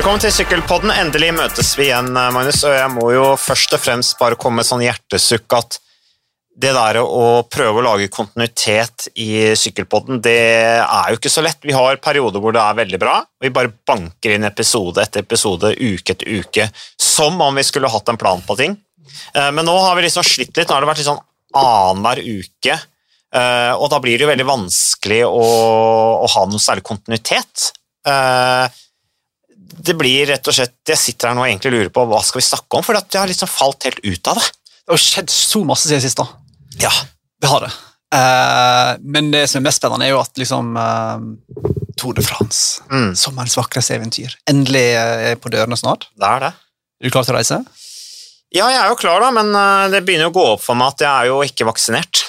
Velkommen til Sykkelpodden. Endelig møtes vi igjen, eh, Magnus. Og jeg må jo først og fremst bare komme med sånn hjertesukk at det der å prøve å lage kontinuitet i Sykkelpodden, det er jo ikke så lett. Vi har perioder hvor det er veldig bra, og vi bare banker inn episode etter episode, uke etter uke, som om vi skulle hatt en plan på ting. Eh, Men nå har vi liksom slitt litt. Nå har det vært litt sånn annenhver uke, eh, og da blir det jo veldig vanskelig å, å ha noe særlig kontinuitet. Det blir rett og slett Jeg sitter her nå og egentlig lurer på hva skal vi snakke om, for det jeg har liksom falt helt ut av det. Det har skjedd så masse siden sist. da. Ja, Det har det. Uh, men det som er mest spennende, er jo at liksom uh, Tour de France, Mm. sommerens vakreste eventyr, endelig eh, er på dørene snart. det er det. Er du klar til å reise? Ja, jeg er jo klar, da, men det begynner å gå opp for meg at jeg er jo ikke vaksinert.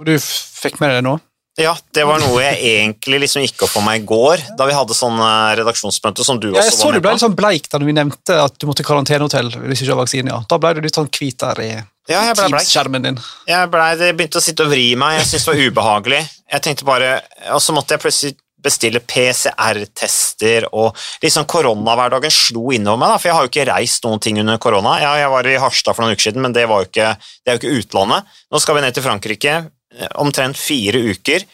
Og du fikk med deg det nå? Ja, det var noe jeg egentlig liksom gikk opp for meg i går, da vi hadde sånn eh, redaksjonsmøte som du også Ja, jeg så var du ble litt sånn bleik da vi nevnte at du måtte i karantenehotell hvis du ikke har vaksine. Ja. Da ble du litt sånn hvit der i Ja, jeg ble. Teams-skjermen din. Jeg, ble, det begynte å sitte og vri meg, jeg syntes det var ubehagelig. Jeg tenkte bare, Og så måtte jeg plutselig bestille PCR-tester, og liksom koronahverdagen slo innover meg, da, for jeg har jo ikke reist noen ting under korona. Ja, jeg var i Harstad for noen uker siden, men det, var jo ikke, det er jo ikke utlandet. Nå skal vi ned til Frankrike, omtrent fire uker,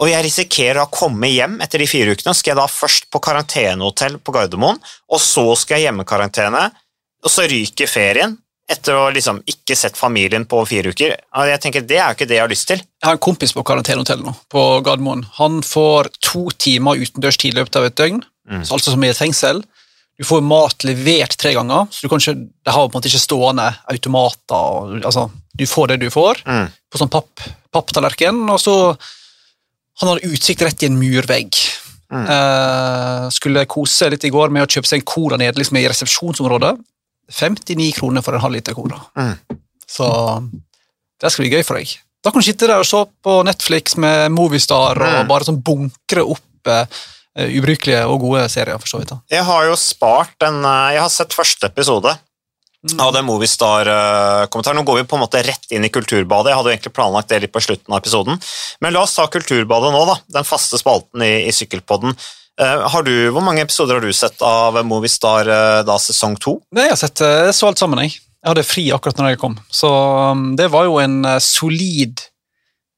og jeg risikerer å komme hjem etter de fire ukene. Skal jeg da først på karantenehotell på Gardermoen, og så skal jeg hjemmekarantene, og så ryker ferien etter å liksom ikke sett familien på fire uker. Jeg tenker, Det er jo ikke det jeg har lyst til. Jeg har en kompis på karantenehotell nå, på Gardermoen. Han får to timer utendørs tid i løpet av et døgn, Mm. så altså som i et fengsel. Du får mat levert tre ganger, så du kan ikke, det har på en måte ikke stående automater. og- Altså, du får det du får Mm. på sånn papp, papptallerken, og så Han har utsikt rett i en murvegg. Mm. Eh, skulle kose litt i går med å kjøpe seg en cola nede liksom, i resepsjonsområdet. 59 kroner for en halv liter cola. Mm. Så det skal bli gøy for deg. Da kan du sitte der og se på Netflix med Movistar og Mm. bare sånn bunkre opp eh, ubrukelige og gode serier. for så vidt. da. Jeg har jo spart en eh, Jeg har sett første episode av den Movistar-kommentaren. Nå går vi på en måte rett inn i Kulturbadet. Jeg hadde jo egentlig planlagt det litt på slutten av episoden. Men la oss ta Kulturbadet nå, da. Den faste spalten i, i Sykkelpodden. Eh, har du, hvor mange episoder har du sett av Movistar eh, da sesong to? Det jeg har sett, eh, jeg så alt sammen. Jeg Jeg hadde fri akkurat når jeg kom, så um, det var jo en eh, solid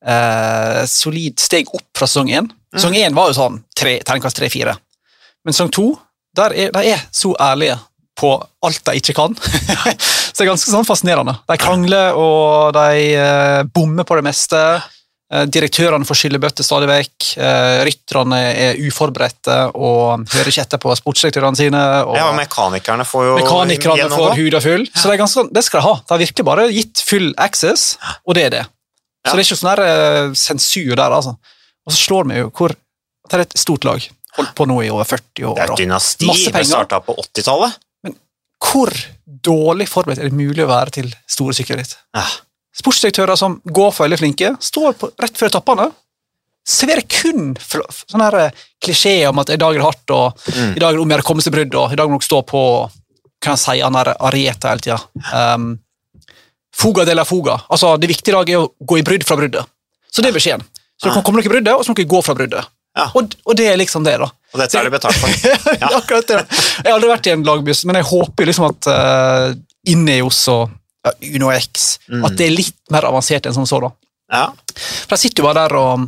eh, solid steg opp fra sesong én. Sesong én var jo sånn tre, terningkast tre-fire. Men sesong to, der er, de er så ærlige på alt de ikke kan. så det er ganske sånn fascinerende. De krangler, og de eh, bommer på det meste. Eh, Direktørene får skyllebøtter stadig vekk. Eh, Rytterne er uforberedte og hører ikke etter på sportsdirektørene sine. Og Ja, og Mekanikerne får jo Mekanikerne får huda full. Så det, er ganske, sånn- det skal de ha. De har virkelig bare gitt full access, og det er det. Så det er ikke sånn der, uh, sensur der, altså. Og så slår vi jo hvor Det er et stort lag. Holdt på nå i over 40 år. Det er et dynasti. Det starta på 80-tallet. Men Hvor dårlig forberedt er det mulig å være til store sykkelritt? Ja. Sportsdirektører som går for veldig flinke, står på, rett før etappene. Serverer kun sånn sånne her klisjé klisjeer om at i dag er det hardt, og Mm. i dag er det om å gjøre å komme seg brudd, og i dag må dere stå på Kan jeg si han der Arieta hele tida? Um, fuga de la fuga. Altså, det viktige i dag er å gå i brudd fra bruddet. Så det er beskjeden. Så dere kan komme dere i bruddet, og så må dere gå fra bruddet. Ja. Og, og det er liksom det, da. Og dette er det betalt for. Ja. Akkurat det. Jeg har aldri vært i en lagbuss, men jeg håper liksom at uh, Ineos og ja, Uno X Mm. At det er litt mer avansert enn som så. da. Ja. For Jeg sitter jo bare der og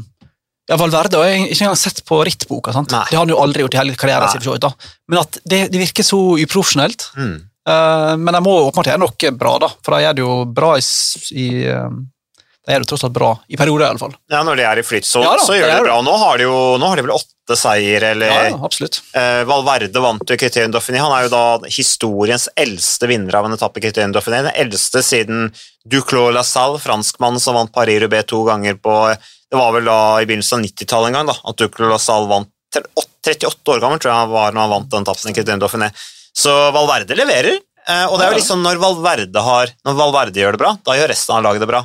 ja, Valverde har jeg ikke engang sett på rittboka. sant? Nei. Det har han jo aldri gjort i hele karrieren sin. Men at det, det virker så uprofesjonelt. Mm. Eh, men de må åpenbart gjøre noe bra, da. For de gjør det jo bra i, i eh, De gjør det tross alt bra, i perioder i alle fall. ja, når de er i flyt, så, Ja da, så gjør de det bra. Nå har de jo nå har de vel åtte seier, eller Ja, ja, absolutt. Eh, Valverde vant jo Criterion Dauphiné. Han er jo da historiens eldste vinner av en etappe i Criterion Dauphiné. Den eldste siden Duclos LaSalle franskmannen som vant Paris-Roubais to ganger på Det var vel da i begynnelsen av 90-tallet en gang da, at Duclos LaSalle vant 38 år gammel, tror jeg han var når han vant den etappen i Criterion Dauphiné. Så Valverde leverer. eh, Og det er jo litt liksom når Valverde, har, når Valverde gjør det bra, da gjør resten av laget det bra.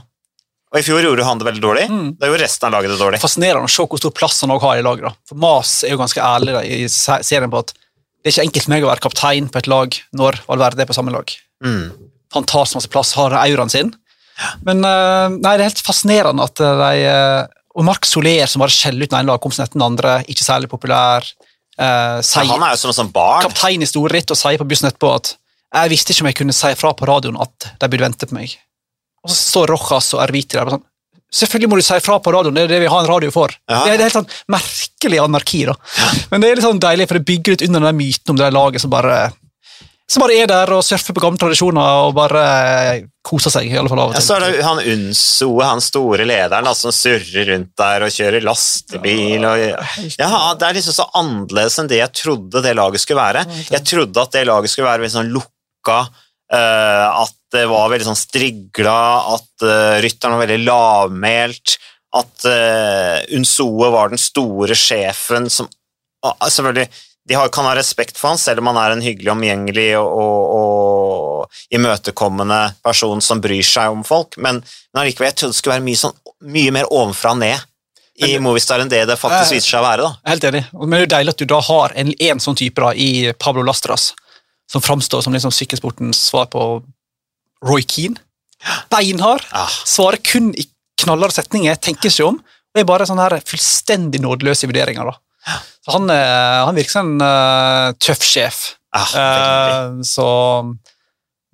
Og I fjor gjorde han det veldig dårlig. Mm. Da gjorde resten av laget det dårlig. Fascinerende å se hvor stor plass han har i laget. da. For Mas er jo ganske ærlig da, i se- serien på at det er ikke enkelt for meg å være kaptein på et lag når Valverde er på samme lag. Mm. Han tar så masse plass, har auraen sin. Men eh, nei, det er helt fascinerende at eh, de Og Marc Soler, som bare skjeller ut den ene lagkomsten etter den andre, ikke særlig populær. Eh, Så sier han er jo som en sånn barn. kaptein i storritt og sier på bussen etterpå at jeg visste ikke om jeg kunne si fra på radioen at de burde vente på meg. Og så står Rojas og Erviti der sånn Selvfølgelig må du si fra på radioen, det er det vi har en radio for. Ja. Det, er, helt sånn merkelig anarki, da. Men det er litt sånn deilig, for det bygger litt under den myten om det laget som bare som bare er der og surfer på gamle tradisjoner og bare koser seg. i alle fall av og til. Ja, så er det han Unsoe, han store lederen, da, som surrer rundt der og kjører lastebil. Og, ja, det er liksom så annerledes enn det jeg trodde det laget skulle være. Jeg trodde at det laget skulle være veldig sånn lukka, eh, at det var veldig sånn strigla, at uh, rytteren var veldig lavmælt, at Unsoe var den store sjefen som ah, Selvfølgelig, de har, kan ha respekt for han, selv om han er en hyggelig, omgjengelig og, og, og imøtekommende person som bryr seg om folk, men, men allikevel, jeg trodde det skulle være mye, sånn, mye mer ovenfra og ned i Movistar enn det det faktisk Eh, viser seg å være. da. Helt enig. Men det er jo deilig at du da har en, en sånn type da, i Pablo Lastras, som framstår som liksom sykkelsportens svar på Roy Keane. Beinhard. Ah, Svarer kun i knallharde setninger, tenker seg om. Og er bare sånn her fullstendig nådeløs i vurderinger. da. Så han, eh, han virker som en uh, tøff sjef. ah. Eh, så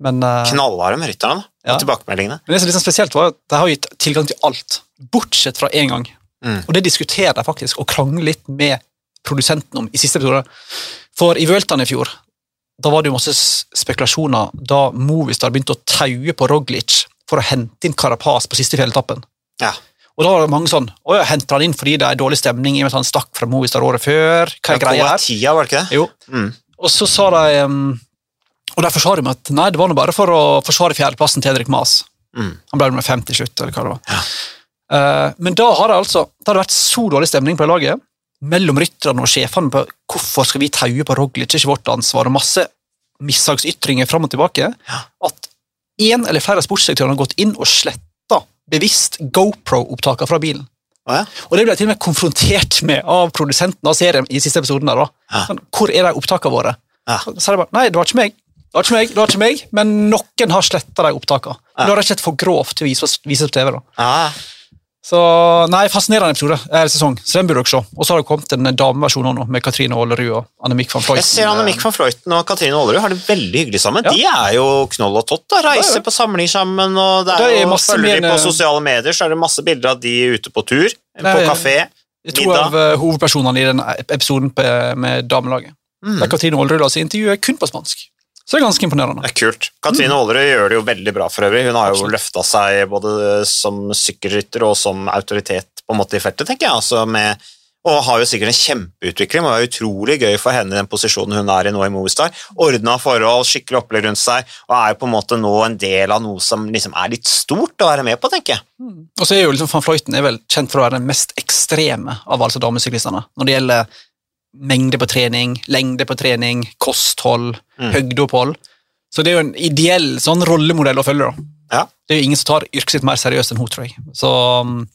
Men uh, Knallharde med rytterne. Ja. Og tilbakemeldingene. Men det som er litt sånn spesielt var at de har gitt tilgang til alt, bortsett fra én gang. Mm. Og det diskuterer de faktisk, og krangler litt med produsenten om i siste episode. For i Vueltaen i fjor, da var det jo masse spekulasjoner da Movistar begynte å taue på Roglic for å hente inn Carapaz på siste fjelletappen. Ja. Og da var det mange sånn Å ja, henter han inn fordi det er dårlig stemning i og med at han stakk fra Movistar året før? Hva er greia her? Tida, var det ikke det? Jo. Mm. Og så sa de um, Og derfor sa de at nei, det var nå bare for å forsvare fjerdeplassen til Edrik Mas. Mm. Han ble med fem til slutt, eller hva det var. Eh, men da har det altså da har det vært så dårlig stemning på det laget, mellom rytterne og sjefene på hvorfor skal vi taue på Roglic, det er ikke vårt ansvar, og masse mishagsytringer fram og tilbake, at én eller flere av sportsdirektørene har gått inn og sletta bevisst GoPro-opptaker fra bilen. Ja. Og det ble jeg til og med konfrontert med av produsenten av serien i siste episoden. der da. Ja. Sånn, Hvor er de opptakene våre? Ja. Så sa de bare, nei, det var ikke meg. Det var ikke meg, det var ikke meg, men noen har sletta de opptakene. Det var rett og slett for grovt til å vise, vise på TV. da. Så nei, fascinerende episode, Eh, sesong, så den burde dere se. Og så har det kommet en dameversjon nå, med Katrine Aalerud og Annemik van Fløyten. Jeg ser Annemik van Fløyten og Katrine Aalerud har det veldig hyggelig sammen. Ja. De er jo knoll og tott. da, Reiser på samling sammen. og det Det er er jo, Følger de på sosiale medier, så er det masse bilder av de ute på tur. På Nei, kafé. To middag. av eh, hovedpersonene i den episoden med damelaget. Mm. Der Katrine Aalerud altså intervjuer kun på spansk. Så det er ganske imponerende. Det er kult. Katrine Mm. Gjør det jo veldig bra for øvrig. Hun har jo løfta seg både som sykkelrytter og som autoritet på en måte i feltet, tenker jeg. Altså med, og har jo sikkert en kjempeutvikling. Det er utrolig gøy for henne i den posisjonen hun er i nå i Movistar. Ordna forhold, skikkelig opplegg rundt seg, og er jo på en måte nå en del av noe som liksom er litt stort å være med på, tenker jeg. Og så er jo liksom Van Fløyten er vel kjent for å være den mest ekstreme av altså damesyklistene. Når det gjelder mengde på trening, lengde på trening, kosthold, Mm. høydeopphold. Så det er jo en ideell sånn rollemodell å følge. da. Ja. Det er jo ingen som tar yrket sitt mer seriøst enn hun, tror jeg. Så um,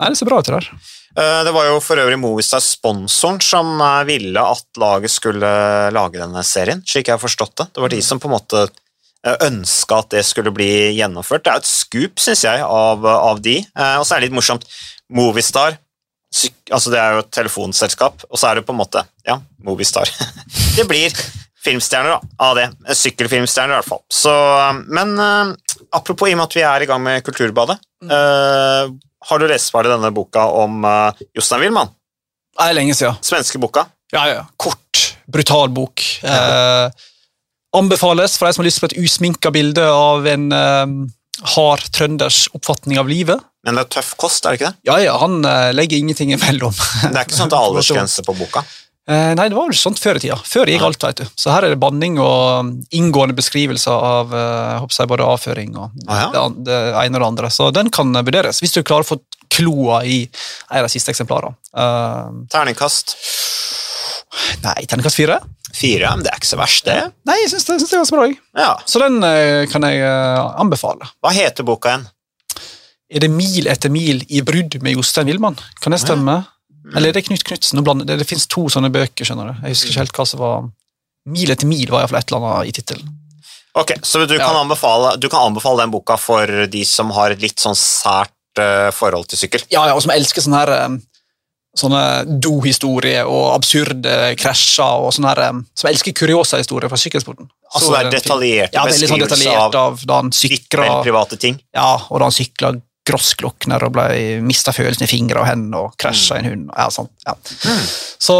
nei, det ser bra ut, det der. Eh, Det var jo for øvrig Movistar-sponsoren som eh, ville at laget skulle lage denne serien, slik jeg har forstått det. Det var de som på en måte ønska at det skulle bli gjennomført. Det er et skup, syns jeg, av, av de. Eh, Og så er det litt morsomt. Movistar altså Det er jo et telefonselskap, og så er det på en måte Ja, Movistar. Det blir filmstjerner da, av det. Sykkelfilmstjerner, i hvert fall. Så, men uh, apropos, i og med at vi er i gang med Kulturbadet Uh, Har du lest i denne boka om uh, Jostein Wilman? Det er lenge siden. Svenske boka? Ja, ja. Kort, brutal bok. Eh, anbefales for de som har lyst på et usminka bilde av en eh, hard trønders oppfatning av livet. Men det er tøff kost, er det ikke det? Ja, ja, han eh, legger ingenting imellom. Det er ikke sånn at det er aldersgrense på boka. Eh, nei, det var vel sånt før i tida. Før gikk alt, vet du. Så her er det banning og inngående beskrivelser av eh, jeg jeg, både avføring og Ah, ja. det, det ene og det andre. Så den kan vurderes, hvis du klarer å få kloa i en av de siste eksemplarene. Uh, Terningkast nei, terningkast fire? fire, men det er ikke så verst, det. Nei, jeg syns det, det er ganske bra. Ja. Så den eh, kan jeg eh, anbefale. Hva heter boka igjen? Er det Mil etter mil i brudd med Jostein Wilman? Kan det stemme? Eller er det Knut Knutsen? Det, det fins to sånne bøker, skjønner du. Jeg husker ikke helt hva som var Mil etter mil var iallfall et eller annet i tittelen. Ok, Så du kan, Ja. anbefale, du kan anbefale den boka for de som har et litt sånn sært uh, forhold til sykkel? Ja, ja, og som elsker sånne, her eh, sånne do-historier og absurde krasjer og sånne her, um, som elsker kuriosa-historier fra sykkelsporten. Altså Så det er er detaljerte Ja, sånn beskrivelser detaljert av av da han sykla private ting. ja, og da han sykla grossklokner og ble mista følelsen i fingre og hender og krasja i en hund. Ja, sånn, ja. Så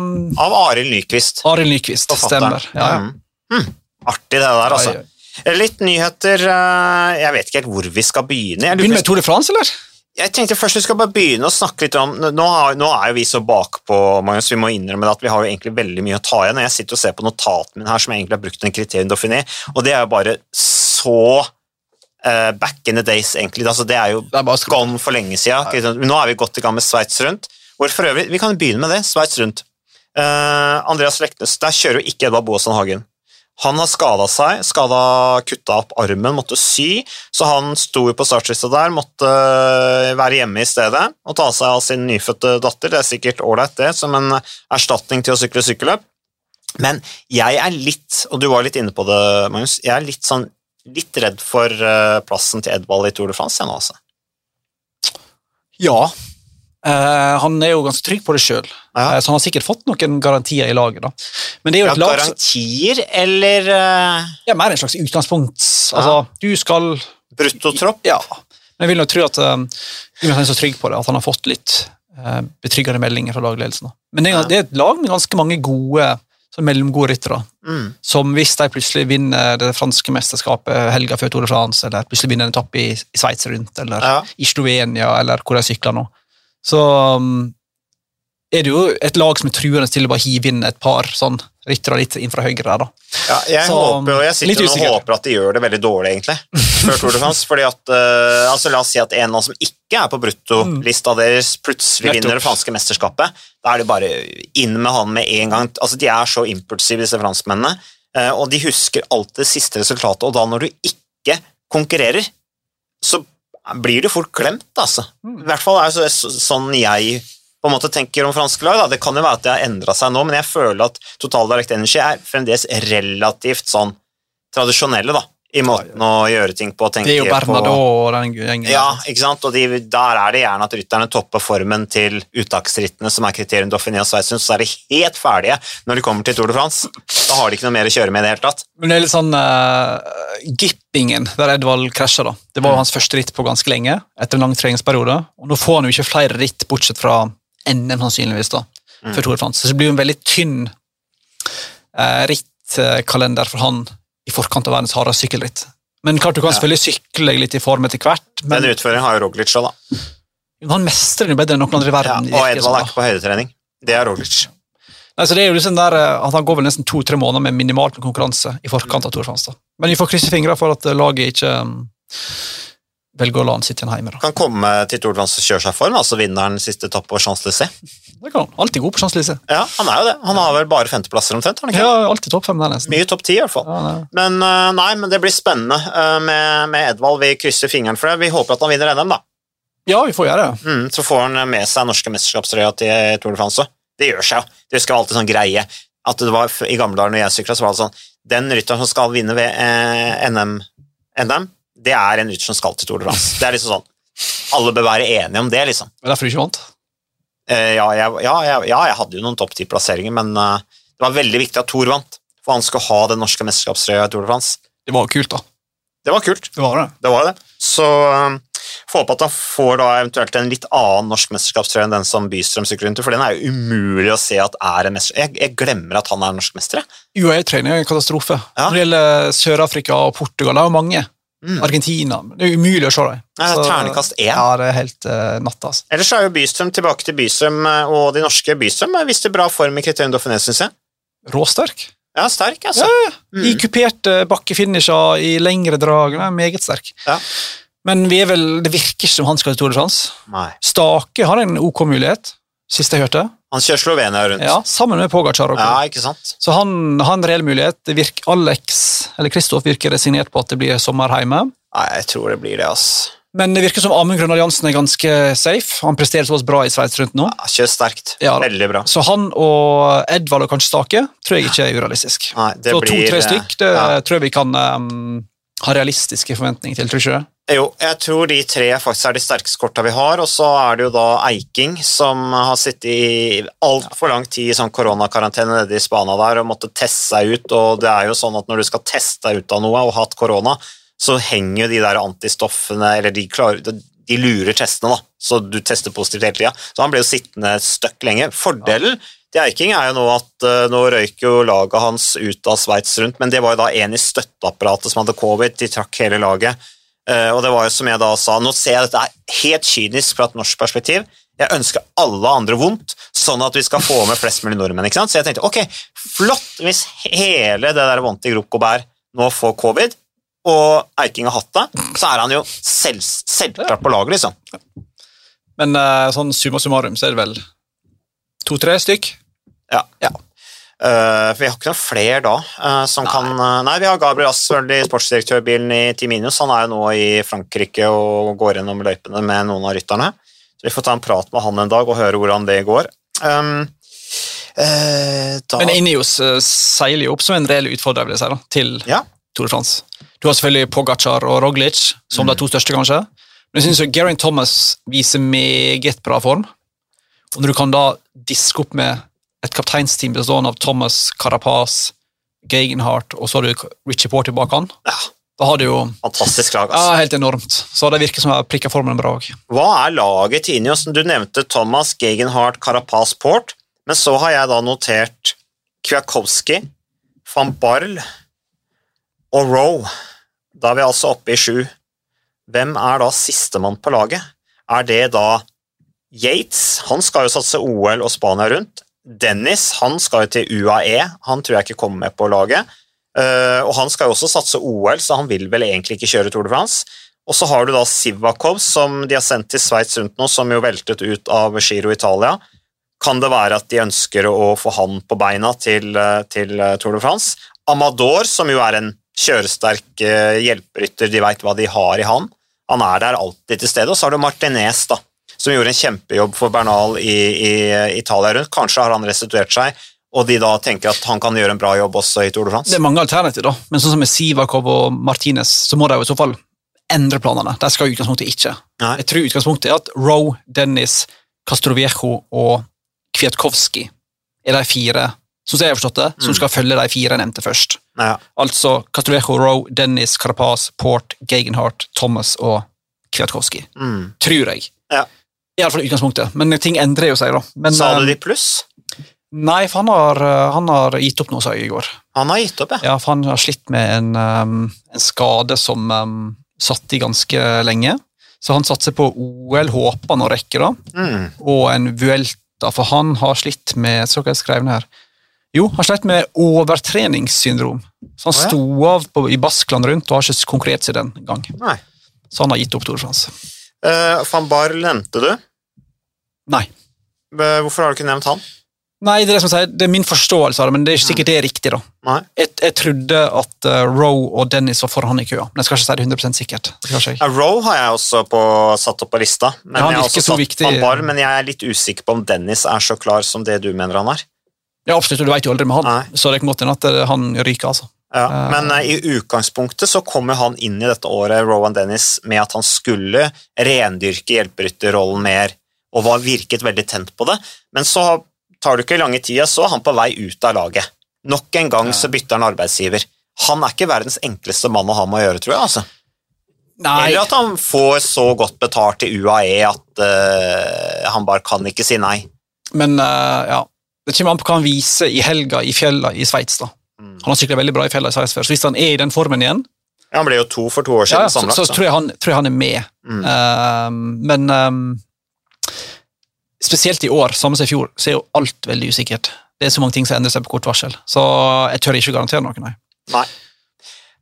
um, Av Arild Nyquist, Arild Nyquist, stemmer. Ja, ja. Mm. Mm. Artig det der, altså. Oi. Litt nyheter. eh, Jeg vet ikke helt hvor vi skal begynne. Begynn med Tour de France, eller? Jeg tenkte først vi skal bare begynne å snakke litt om Nå, har, nå er jo vi så bakpå, Magnus, vi må innrømme at vi har jo egentlig veldig mye å ta igjen. og Jeg sitter og ser på notatene mine her som jeg egentlig har brukt en kriterium Dauphiné, og det er jo bare så eh, back in the days, egentlig. Altså, det er jo Det er gone for lenge siden. Nå er vi godt i gang med Sveits rundt. Hvor for øvrig, Vi kan begynne med det. Sveits rundt. Uh, Andreas Leknes, der kjører jo ikke Edvard Boasson Hagen. Han har skada seg, skada kutta opp armen, måtte sy, så han sto jo på startlista der, måtte øh, være hjemme i stedet og ta seg av sin nyfødte datter. Det er sikkert ålreit, det, som en erstatning til å sykle sykkelløp. Men jeg er litt, og du var litt inne på det, Magnus, jeg er litt sånn litt redd for øh, plassen til Edvald i Tour de France ennå, altså. Ja. Uh, han er jo ganske trygg på det sjøl, Ja. så han har sikkert fått noen garantier i laget. da. Men det er jo Ja, et lag som garantier eller uh... ja, mer en slags utgangspunkt. Altså, du skal bruttotropp? Ja. Men jeg vil nok tro at um, han er så trygg på det, at han har fått litt eh, betryggende meldinger fra lagledelsen. da. Men det Ja. det er et lag med ganske mange gode så mellomgode ryttere. Mm. Som hvis de plutselig vinner det franske mesterskapet helga før Tour de France, eller plutselig vinner en etappe i, i Sveits rundt, eller Ja. i Slovenia, eller hvor de sykler nå, så um, er det jo et lag som er truende til å bare hive inn et par sånn ryttere litt inn fra høyre der, da. Ja, jeg, Så, håper, og jeg sitter og håper at de gjør det veldig dårlig, egentlig, før Tour de France. fordi at, uh, altså La oss si at en av dem som ikke er på bruttolista deres, plutselig Nettopp. vinner det franske mesterskapet. Da er det bare inn med han med en gang. Altså, De er så impulsive, disse franskmennene, Uh, og de husker alltid det siste resultatet. Og da, når du ikke konkurrerer, så blir du fort glemt, altså. I hvert fall er det så, sånn jeg på en måte tenker om franske lag. Da. Det kan jo være at det har endra seg nå, men jeg føler at Total Direct Energy er fremdeles relativt sånn tradisjonelle da, i måten å gjøre ting på. Det er jo Bernadot og den gjengen. Ja, ikke sant? og de, der er det gjerne at rytterne topper formen til uttaksrittene, som er kriterium Dauphiné og Sveits, så er de helt ferdige når de kommer til Tour de France. Da har de ikke noe mer å kjøre med i det hele tatt. Men det er litt sånn uh, Gippingen, der Edvald krasja, da. Det var jo hans første ritt på ganske lenge, etter en lang treningsperiode. Og nå får han jo ikke flere ritt, bortsett fra NM, sannsynligvis, da, før Tour Tore Frans. Så det blir jo en veldig tynn eh, rittkalender for han i forkant av verdens hardeste sykkelritt. Men klart du kan Ja. selvfølgelig sykle litt i form etter hvert, men Den utføringen har jo Roglic òg, da. han mestrer den bedre enn noen andre i Ja, verden. og virker Edvald er ikke på høydetrening. Det er Roglic. Nei, så det er jo liksom der, eh, at Han går vel nesten to-tre måneder med minimalt med konkurranse i forkant av Tour de France. da. Men vi får krysse fingrene for at eh, laget ikke velger å la han sitte igjen hjemme. da. Kan komme til Tour de France og kjøre seg for form, altså vinneren siste etappe på Champs-Élysées. Det kan han. Alltid god på Champs-Élysées. Ja, han er jo det. Han har vel bare femteplasser omtrent? han ikke? Ja, alltid topp fem der, nesten. Mye topp ti, i hvert fall. Ja. Men øh, nei, men det blir spennende øh, med, med Edvald. Vi krysser fingeren for det. Vi håper at han vinner NM, da. ja, vi får gjøre det. Mm, så får han med seg norske mesterskapstrøya til Tour de France òg. Det gjør seg jo. Det skal alltid sånn greie. At det var, I gamle dager når jeg sykla, så var det sånn Den rytteren som skal vinne ved eh, NM, NM, det er en rytter som skal til Tour de France. Det er liksom sånn Alle bør være enige om det, liksom. Men er derfor du ikke vant. Eh, ja, jeg, ja, jeg, ja, jeg hadde jo noen topp ti-plasseringer, men uh, det var veldig viktig at Thor vant. For han skulle ha den norske mesterskapstrøya i Tour de France. Det var jo kult, da. Det var kult. Det var det. Det var det. Så um, får håpe at han får da eventuelt en litt annen norsk mesterskapstrøye enn den som Bystrøm sykler rundt i, for den er jo umulig å se at er en mester. Jeg, jeg glemmer at han er norsk mester. UAE-trening er en katastrofe. Ja. Når det gjelder Sør-Afrika og Portugal, det er jo mange. Mm. Argentina. Det er umulig å se dem. Ternekast er én. Ja, det er helt uh, natta. Altså. Ellers er jo Bystrøm tilbake til Bystrøm, eh, og de norske Bystrøm viste bra form i kriterium Dauphiné, syns jeg. Råsterk. Ja, sterk, altså. Ja, I kuperte bakkefinisher, i lengre drag. Den er meget sterk. Ja. Men vi er vel, det virker ikke som han skal til Tour de France. Stake har en OK mulighet, sist jeg hørte. Han kjører Slovenia rundt. Ja, Sammen med Pogacar. Ja, ikke sant? Så han har en reell mulighet. Virker, Alex, eller Kristoff virker resignert på at det blir sommer hjemme. Nei, jeg tror det blir det, ass. Men det virker som Amund Grønn Alliansen er ganske safe. Han presterer såpass bra i Sveits rundt nå. Ja, kjører sterkt. Ja. Veldig bra. Så han og Edvald og kanskje Stake tror jeg ikke er urealistisk. Nei, det Så to-tre eh, stykk det ja. tror jeg vi kan um, ha realistiske forventninger til, tror du ikke det? Jo, jeg tror de tre faktisk er de sterkeste korta vi har, og så er det jo da Eiking, som har sittet i altfor lang tid i sånn koronakarantene nede i Spania der og måtte teste seg ut, og det er jo sånn at når du skal teste deg ut av noe og hatt korona, så henger jo de der antistoffene, eller de, klarer, de lurer testene, da, så du tester positivt hele tida. Så han ble jo sittende støkk lenge. Fordelen til Eiking er jo nå at uh, nå røyk jo laget hans ut av Sveits rundt, men det var jo da en i støtteapparatet som hadde covid, de trakk hele laget. Uh, og det var jo som jeg da sa, nå ser jeg dette er helt kynisk fra et norsk perspektiv. Jeg ønsker alle andre vondt, sånn at vi skal få med flest mulig nordmenn. ikke sant? Så jeg tenkte ok, flott hvis hele det der vondt i Grokobær bær nå får covid, og Eiking har hatt det, så er han jo selv, selvklart på laget, liksom. Men uh, sånn summa summarum så er det vel to-tre stykk. Ja. ja. Uh, for vi har ikke noen flere da uh, som nei. kan uh, Nei, vi har Gabriel Assøld i sportsdirektørbilen i Timinius. Han er jo nå i Frankrike og går gjennom løypene med noen av rytterne. Så vi får ta en prat med han en dag og høre hvordan det går. Um, da... Men Ineos seiler jo opp som en reell utfordrer vil jeg si, da, til ja. Tour de France. Du har selvfølgelig Pogacar og Roglic som mm. de to største, kanskje. Men jeg syns Geraint Thomas viser meget bra form. Og når du kan da diske opp med et kapteinsteam bestående av Thomas, Carapaz, Gegenhardt og så har du Richie Porter bak han, ja. da har du jo Fantastisk lag. Altså. Ja, Helt enormt. Så det virker som jeg prikker formen bra òg. Hva er laget til Ineos? Du nevnte Thomas, Gegenhardt, Carapaz, Port, men så har jeg da notert Kwiatkowski, van Barl og Roe. Da er vi altså oppe i sju. Hvem er da sistemann på laget? Er det da Yates? Han skal jo satse OL og Spania rundt. Dennis han skal jo til UAE, han tror jeg ikke kommer med på laget. Uh, og han skal jo også satse OL, så han vil vel egentlig ikke kjøre Tour de France. Og så har du da Sivakov, som de har sendt til Sveits rundt nå, som jo veltet ut av Giro Italia. Kan det være at de ønsker å få han på beina til, eh, til eh, Tour de France? Amador, som jo er en kjøresterk hjelperytter, de veit hva de har i han. Han er der alltid til stede. Og så har du Martinez, da, som gjorde en kjempejobb for Bernal i, i Italia rundt. Kanskje har han restituert seg, og de da tenker at han kan gjøre en bra jobb også i Tour de France. Det er mange alternativer, da. Men sånn som med Sivakov og Martinez, så må de jo i så fall endre planene. De skal utgangspunktet ikke. Nei. Jeg tror utgangspunktet er at Roe, Dennis, Castroviejo og Kwiatkowski er de fire som jeg har forstått det, som mm. skal følge de fire nevnte først. Ja. Altså Castroviejo, Roe, Dennis, Carapaz, Port, Gegenhardt, Thomas og Kwiatkowski. Mm. Tror jeg. Ja. Iallfall utgangspunktet, men ting endrer jo seg. da. Men, Sa du de pluss? Nei, for han har, eh, han har, gitt opp noe, sa jeg i går. Han har gitt opp, ja. ja for han har slitt med en, um, en skade som um, satt i ganske lenge. Så han satser på OL, håper han å rekke, da. Mm. Og en Vuelta, for han har slitt med Så hva jeg skrev her. Jo, han slitt med overtreningssyndrom. Så han oh, ja. sto av på, i Baskland rundt og har ikke konkurrert seg den gang. Nei. Så han har gitt opp Tour de France. Uh, Van Bar nevnte du? Nei. Hvorfor har du ikke nevnt han? Nei, Det er det som sier, det er min forståelse av det, men det er ikke sikkert det er riktig. da. Nei. Jeg, jeg trodde at uh, Roe og Dennis var foran i køa, men jeg skal ikke si det 100% sikkert. Ja, Roe har jeg også på, satt opp på lista, men ja, jeg satt viktig. Bar, men jeg er litt usikker på om Dennis er så klar som det du mener han er. Ja, absolutt, og du vet jo aldri med han, Nei. så det kan godt hende at han ryker. altså. Ja, eh. men uh, i utgangspunktet så kommer han inn i dette året Rowan Dennis, med at han skulle rendyrke hjelperytterrollen mer, og var virket veldig tent på det. Men så tar det ikke lange tida, så er han på vei ut av laget. Nok en gang så bytter han arbeidsgiver. Han er ikke verdens enkleste mann å ha med å gjøre, tror jeg. altså. Nei. Eller at han får så godt betalt i UAE at uh, han bare kan ikke si nei. Men uh, ja, det kommer an på hva han viser i helga i fjella i Sveits. da. Mm. Han har sykla veldig bra i fjellet i så hvis han er i den formen igjen ja, Han ble jo to for to år siden. Ja, så, så, så tror, jeg han, tror, jeg han, er med. Mm. Uh, men um, spesielt i år, samme som i fjor, så er jo alt veldig usikkert. Det er så mange ting som endrer seg på kort varsel, så jeg tør ikke garantere noe. Nei. nei.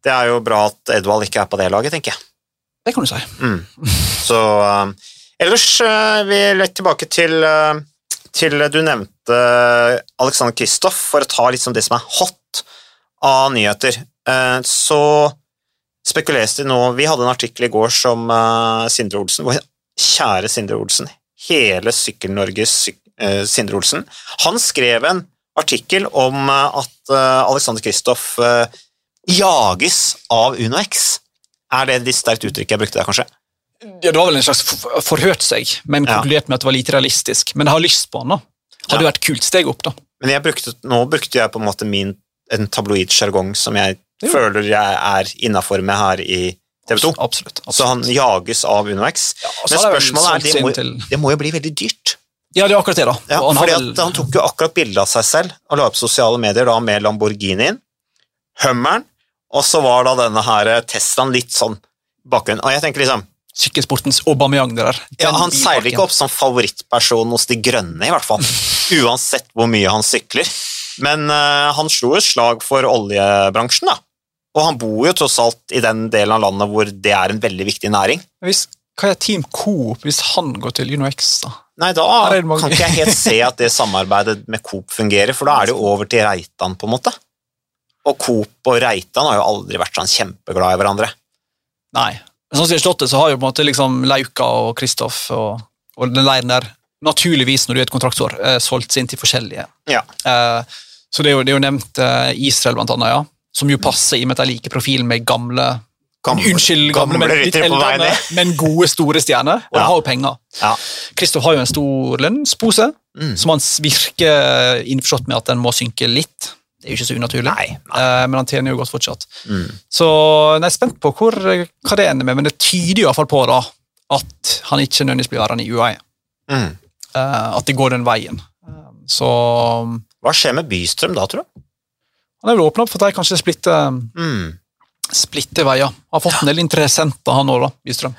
Det er jo bra at Edvald ikke er på det laget, tenker jeg. Det kan du si. Mm. Så um, ellers uh, vi litt tilbake til, uh, til Du nevnte Alexander Kristoff, for å ta litt som det som er hot av nyheter, eh, så spekuleres det nå Vi hadde en artikkel i går som eh, Sindre Olsen, kjære Sindre Olsen, hele Sykkel-Norges eh, Sindre Olsen, han skrev en artikkel om at Alexander Kristoff jages av UnoX. Er det et sterkt uttrykk jeg brukte der, kanskje? Ja, det var vel en slags forhørt seg, men konkludert med at det var lite realistisk. Men jeg har lyst på han, da. Hadde Ja. vært kult steg opp, da. Men brukte, nå brukte jeg på en måte min en tabloid sjargong som jeg Jo. føler jeg er innafor med her i TV 2. Absolutt. absolutt. Så han jages av UnoX. Ja, Men spørsmålet er, det må, det må jo bli veldig dyrt. Ja, det er akkurat det, da. Ja, han vel- Han tok jo akkurat bilde av seg selv og la opp sosiale medier da med Lamborghinien, Hummeren, og så var da denne her Teslaen litt sånn bakgrunn. Og jeg tenker liksom Sykkelsportens Aubameyang det der. ja, Han seiler ikke opp som favorittperson hos de grønne, i hvert fall. Uansett hvor mye han sykler. Men eh, han slo et slag for oljebransjen, da. Og han bor jo tross alt i den delen av landet hvor det er en veldig viktig næring. Hvis, hva er Team Coop hvis han går til UnoX, da? Nei, da det kan ikke jeg helt se at det samarbeidet med Coop fungerer, for da er det jo over til Reitan, på en måte. Og Coop og Reitan har jo aldri vært sånn kjempeglade i hverandre. Nei. Sånn som i Slottet så har jo på en måte liksom Lauka og Kristoff og, og den leiren der naturligvis når du er et kontraktsår, eh, solgt seg inn til forskjellige. Ja. Eh, så det er, jo, det er jo nevnt eh, Israel, blant annet, ja. Som jo passer i og med at de liker profilen med gamle Gamle- Unnskyld, gamle, men litt eldre, men gode, store stjerner. Og Ja. de har jo penger. Ja. Kristoff har jo en stor lønnspose, Mm. som han virker innforstått med at den må synke litt. Det er jo ikke så unaturlig, Nei, Eh, men han tjener jo godt fortsatt. Mm. Så jeg er spent på hvor, hva det ender med, men det tyder jo i hvert fall på da, at han ikke nødvendigvis blir værende i UAE. Mm. Eh, at de går den veien. Eh, så Hva skjer med Bystrøm da, tror du? han er vel åpna opp for at de kanskje splitter, Mm. splitter veier. Har fått en del interessenter, han òg, da, Bystrøm.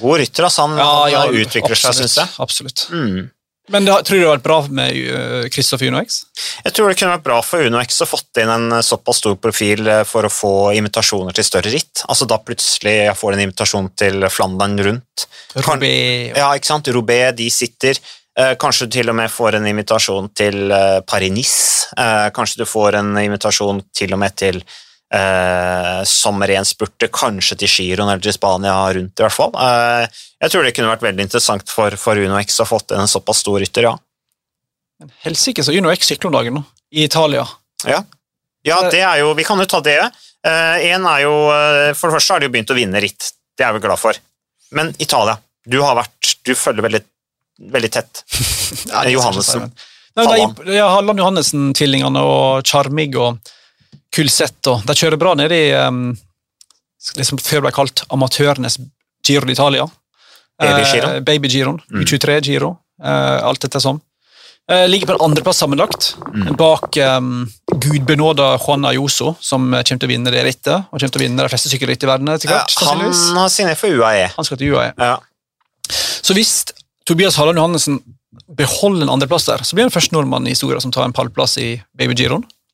God rytter, altså. Han, han utvikler seg, syns jeg. Absolutt. Mm. Men det, tror du det har vært bra med Kristoffer Unox? Jeg tror det kunne vært bra for UnoX å fått inn en såpass stor profil eh, for å få invitasjoner til større ritt. Altså Da plutselig jeg får en invitasjon til Flandern rundt. Kan- Roubaix Ja, ikke sant? Roubaix, de sitter. Eh, kanskje du til og med får en invitasjon til eh, Paris-Nice. Eh, kanskje du får en invitasjon til og med til eh, sommerrenspurter, kanskje til Giron eller til Spania rundt, i hvert fall. Eh, jeg tror det kunne vært veldig interessant for, for UnoX å ha fått en såpass stor rytter, ja. Men Helsike, så Unox sykler om dagen nå, i Italia. Ja, ja det er jo, vi kan jo ta det. Eh, en er jo, For det første har de jo begynt å vinne ritt, det er vi glad for. Men Italia, du har vært, du følger veldig, veldig tett. Ja, det Johannessen. Halland. ja, Halland Johannessen-tvillingene og Charmig og Kulsett og De kjører bra nede i um, liksom før ble kalt amatørenes Giro d'Italia. Baby-giroen. Eh, Baby-giroen. Mm. U23-giro. Eh, alt etter som. Eh, ligger på en andreplass sammenlagt, Mm. bak um, gudbenåda Juan Ayoso, som eh, kommer til å vinne det rittet, og kommer til å vinne de fleste sykkelritt i verden etter Ja, hvert. han har signert for UAE. Han skal til UAE. Ja. Så hvis Tobias Halland Johannessen beholder en andreplass der, så blir han første nordmann i historien som tar en pallplass i Baby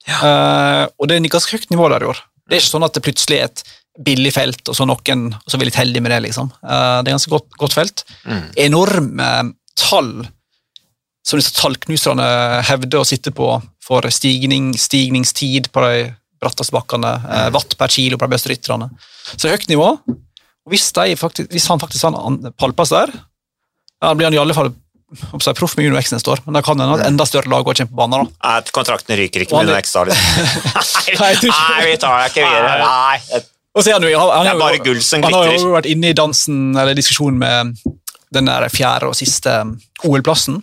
Ja. Uh, og det er et ganske høyt nivå der i år. Det er ikke sånn at det plutselig er et billig felt, og så noen og så er vi litt heldige med det. liksom. Uh, det er ganske godt, godt felt. Mm. Enorme tall som disse tallknuserne hevder å sitte på for stigning, stigningstid på de bratteste bakkene, uh, watt per kilo på de beste rytterne. Så det er høyt nivå. Hvis, faktisk, hvis han faktisk har en pallplass der, da blir han i alle fall proff med Uno X neste år, men da kan han ha et enda større lag og kjempe på banen. da. Nei, Kontrakten ryker ikke med UnoX da, liksom. Nei, jeg vi tar det ikke videre. Nei. Er han, han, han, Det er bare gull som han har jo vært inne i dansen, eller diskusjonen med den der fjerde og siste OL-plassen.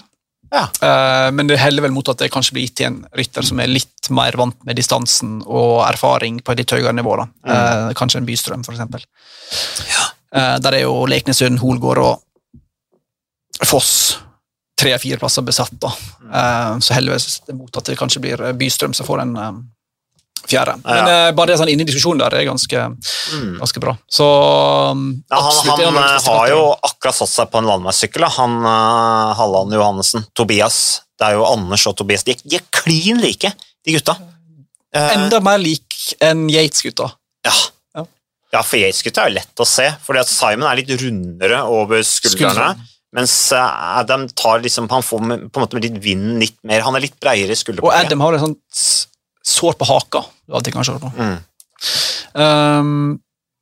Ja. Uh, men det heller vel mot at det kanskje blir gitt til en rytter som er litt mer vant med distansen og erfaring på et litt høyere nivå. da. Mm. Eh, kanskje en Bystrøm, for eksempel. Uh, der er jo Leknesund, Holgård og Foss tre-fire plasser besatt. da. Mm. Eh, så heldigvis mot at det kanskje blir Bystrøm som får en eh, fjerde. Ja. Men eh, bare det sånn inni diskusjonen der er ganske, Mm. ganske bra. Så um, Ja, han absolutt han, han eh, har jo akkurat satt seg på en landeveissykkel, han eh, Halland Johannessen. Tobias. Det er jo Anders og Tobias. De, de er klin like, de gutta. Eh, Enda mer lik enn Yates-gutta. ja. Ja. ja, for Yates-gutta er jo lett å se, fordi at Simon er litt rundere over skuldrene. Skuldrene. Mens eh, Adam tar liksom, han får på en måte litt vinden litt mer. Han er litt bredere i Og. Adam har et sånt sår på haka. Du alltid kan se på. Mm. Um,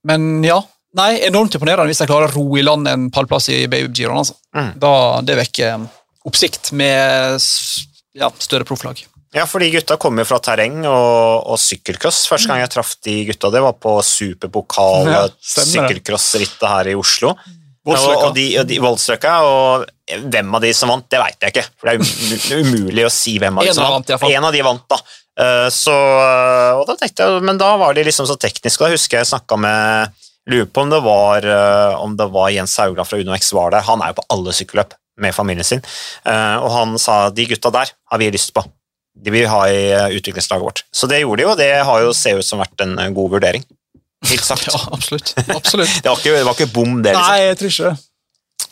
men ja. Nei, enormt imponerende hvis de klarer å ro i land en pallplass i Baby-giroen. Altså. Mm. Da, det vekker oppsikt med ja, større profflag. Ja, for de gutta kommer jo fra terreng og, og sykkelcross. Første gang jeg traff de gutta, det var på superpokal Ja, sykkelcrossrittet her i Oslo. Voldsløkka. Og, de, og de Voldsløkka, og hvem av de som vant, det veit jeg ikke. For det er umulig å si hvem av de som vant. En av de vant, da. Eh, Så, og da tenkte jeg, Men da var de liksom så tekniske. Da husker jeg snakka med Lurer på om det var, eh, om det var Jens Haugland fra UnoX var der. Han er jo på alle sykkelløp med familien sin. Eh, Og han sa de gutta der har vi lyst på. De vil vi ha i utviklingslaget vårt. Så det gjorde de jo, det har jo ser ut som vært en god vurdering. Mildt sagt. Ja, absolutt. absolutt. Det var ikke, det var ikke bom, det. liksom. Nei, jeg tror ikke det.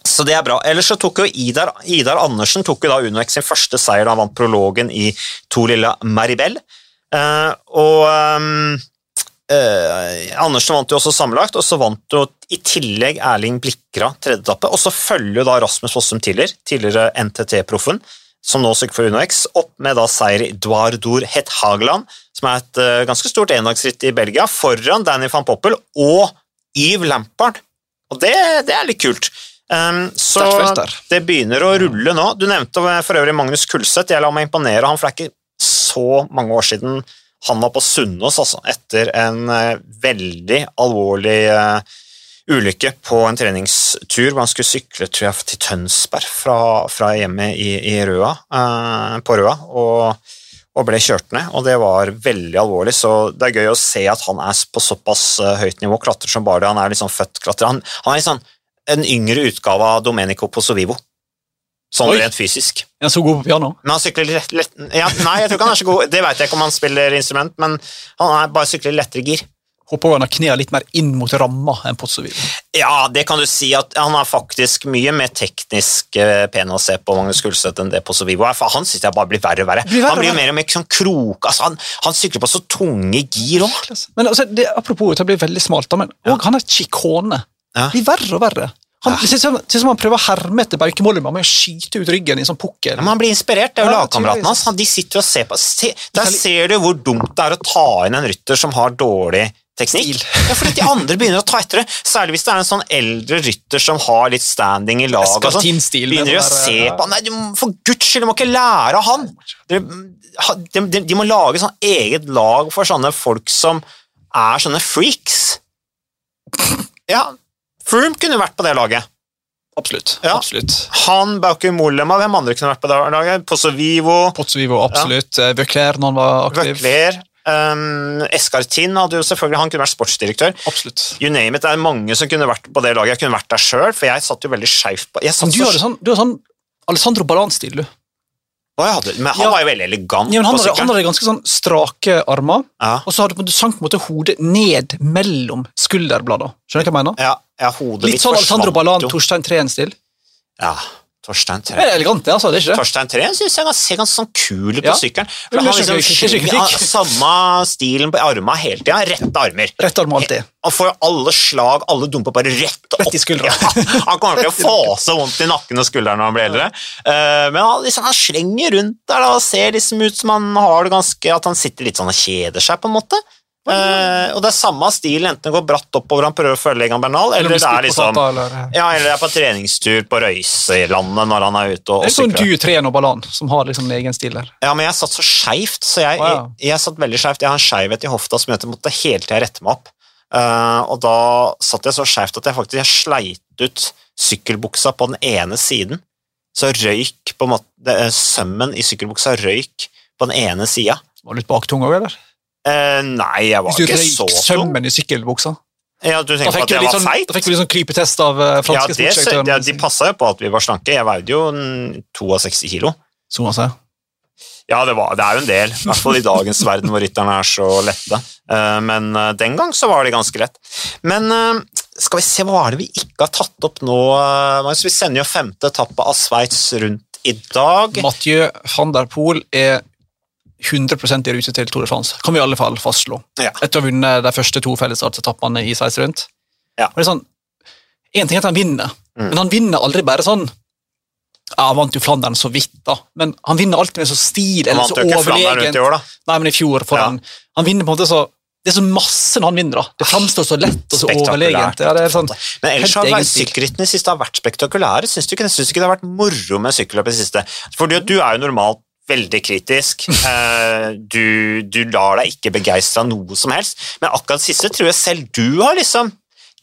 Så det er bra. Ellers så tok jo Idar, Idar Andersen tok jo da UnoX sin første seier da han vant prologen i To Lilla Maribel. Uh, og um, uh, Andersen vant jo også sammenlagt, og så vant jo i tillegg Erling Blikra tredje etappe. Og så følger jo da Rasmus Fossum Tiller, tidligere NTT-proffen, som nå sykler for UnoX, opp med da seier i Dvardor Het Hageland, som er et uh, ganske stort endagsritt i Belgia, foran Danny van Poppel og Yves Lampard. Og det, det er litt kult. Um, så det begynner å rulle nå. Du nevnte for øvrig Magnus Kulseth. Jeg la meg imponere han, for det er ikke så mange år siden han var på Sunnaas altså, etter en uh, veldig alvorlig uh, ulykke på en treningstur hvor han skulle sykle tror jeg, til Tønsberg fra, fra hjemmet i, i Røa, eh, på Røa. Og, og ble kjørt ned, og det var veldig alvorlig. Så det er gøy å se at han er på såpass eh, høyt nivå, klatrer som bare det. Han er liksom født klatrer. Han, han er liksom en yngre utgave av Domenico Pozzovivo. Sånn Oi. rent fysisk. Er han så god på piano? Men han sykler lett, lett ja, Nei, jeg tror ikke han er så god. Det vet jeg ikke om han spiller instrument, men han er bare sykler lettere gir. Håper han knærne litt mer inn mot ramma enn Pozzovic. Ja, det kan du si at han er faktisk mye mer teknisk eh, pen å se på Magnus Gullstøt enn det Pozzovivo er, for han synes jeg bare blir verre og verre. Blir verre han blir jo mer og mer sånn krok, altså han, han sykler på så tunge gir òg. Men altså, det, Apropos det blir veldig smalt, men ja. og han er chikone. Ja. Blir verre og verre. Han, ut som- som han prøver å herme etter Baukemollema med å skyte ut ryggen i en sånn pukkel. Men han blir inspirert, det er jo Ja, lagkameratene hans. De sitter og ser på se, Der ser du hvor dumt det er å ta inn en rytter som har dårlig teknikk. Ja, fordi de andre begynner å ta etter det. Særlig hvis det er en sånn eldre rytter som har litt standing i lag. sånn. Begynner å se på på Nei, du, for guds skyld, du må ikke lære av han! De, De, de, de må lage sånn eget lag for sånne folk som er sånne freaks. Ja, Froome kunne vært på det laget. Absolutt. Ja. absolutt. Han, Bauke Mollema, hvem andre kunne vært på det laget? Pozzovivo, Pozzovivo, absolutt. Ja. Bøkler, når han var aktiv. Bøkler, um, Eskartin hadde jo selvfølgelig, han kunne vært sportsdirektør. Absolutt. You name it, det er mange som kunne vært på det laget. Jeg kunne vært der sjøl, for jeg satt jo veldig skeivt på jeg du hadde sånn, du sånn Alessandro Ballan-stil, du. Oh, hadde, Men han Ja. var jo veldig elegant Ja, men han, hadde, han hadde ganske sånn strake armer, Ja. og så hadde du sank på en måte hodet ned mellom skulderbladene. Skjønner du hva jeg mener? Ja, ja, hodet Litt sånn Alessandro Ballan. Torstein Treen-stil. Ja, Torstein Det er elegant, det, altså. det er ikke det? Torstein Tre synes jeg ser ganske sånn kul ut på Ja. sykkelen. For han har liksom skynger- kritikk. ja, Samme stilen på armene hele tida. Rette armer. Rett arm alltid. Han får alle slag, alle dumper bare rett opp. Rett i skuldra. Ja, han kommer til å få så vondt i nakken og skulderen når han blir eldre. Eh, men han, liksom, han slenger rundt der da, og ser liksom ut som han har det ganske At han sitter litt sånn og kjeder seg, på en måte. Eh, og det er samme stil, enten det går bratt oppover han prøver å følge Egan Bernal, eller, det er liksom Eller, eller ja, eller det er på treningstur på Røyselandet når han er ute og, Det og er sånn du, trener Ballan, som har liksom en egen stil der. Ja, men jeg satt så skeivt, så jeg, Wow. jeg, jeg satt veldig skeivt. Jeg har en skeivhet i hofta som jeg måtte hele tida rette meg opp. Uh, og da satt jeg så skeivt at jeg faktisk jeg sleit ut sykkelbuksa på den ene siden. Så røyk på en måte det- Sømmen i sykkelbuksa røyk på den ene sida. Var du litt baktung òg, eller? Eh, nei, jeg var ikke så gikk sømmen i sykkelbuksa. Ja, du tenker på at jeg var sånn, feit? da fikk du litt sånn krypetest av franske Ja, franske det, sportsdirektøren. ja, de passa jo på at vi var slanke. Jeg veide jo mm, 62 kilo. Så sier. Ja, det, var, det er jo en del, i hvert fall i dagens verden hvor rytterne er så lette. Eh, Men eh, den gang så var det ganske lett. Men eh, skal vi se, hva er det vi ikke har tatt opp nå? eh, Vi sender jo femte etappe av Sveits rundt i dag. Mathieu van der Poel er 100 i rute til Tour de France, kan vi i alle fall fastslå. Ja. Etter å ha vunnet de første to fellesartsetappene i Sveits rundt. Ja. Og det er sånn, en ting er at han vinner, Mm. men han vinner aldri bare sånn ja, Han vant jo Flandern så vidt, da, men han vinner alltid med så stil eller så overlegent. år. Nei, men i fjor foran. Han han vinner på en måte så Det er så masse når han vinner. da. Det framstår så lett og så overlegent. Ja, det er sånn, Men ellers har sykkelrittene i siste har vært spektakulære. Syns du ikke, syns du ikke det har vært moro med sykkelløp i det siste? Fordi at du er jo normalt veldig kritisk. Eh, du, du lar deg ikke begeistre av noe som helst, men akkurat siste tror jeg selv du har liksom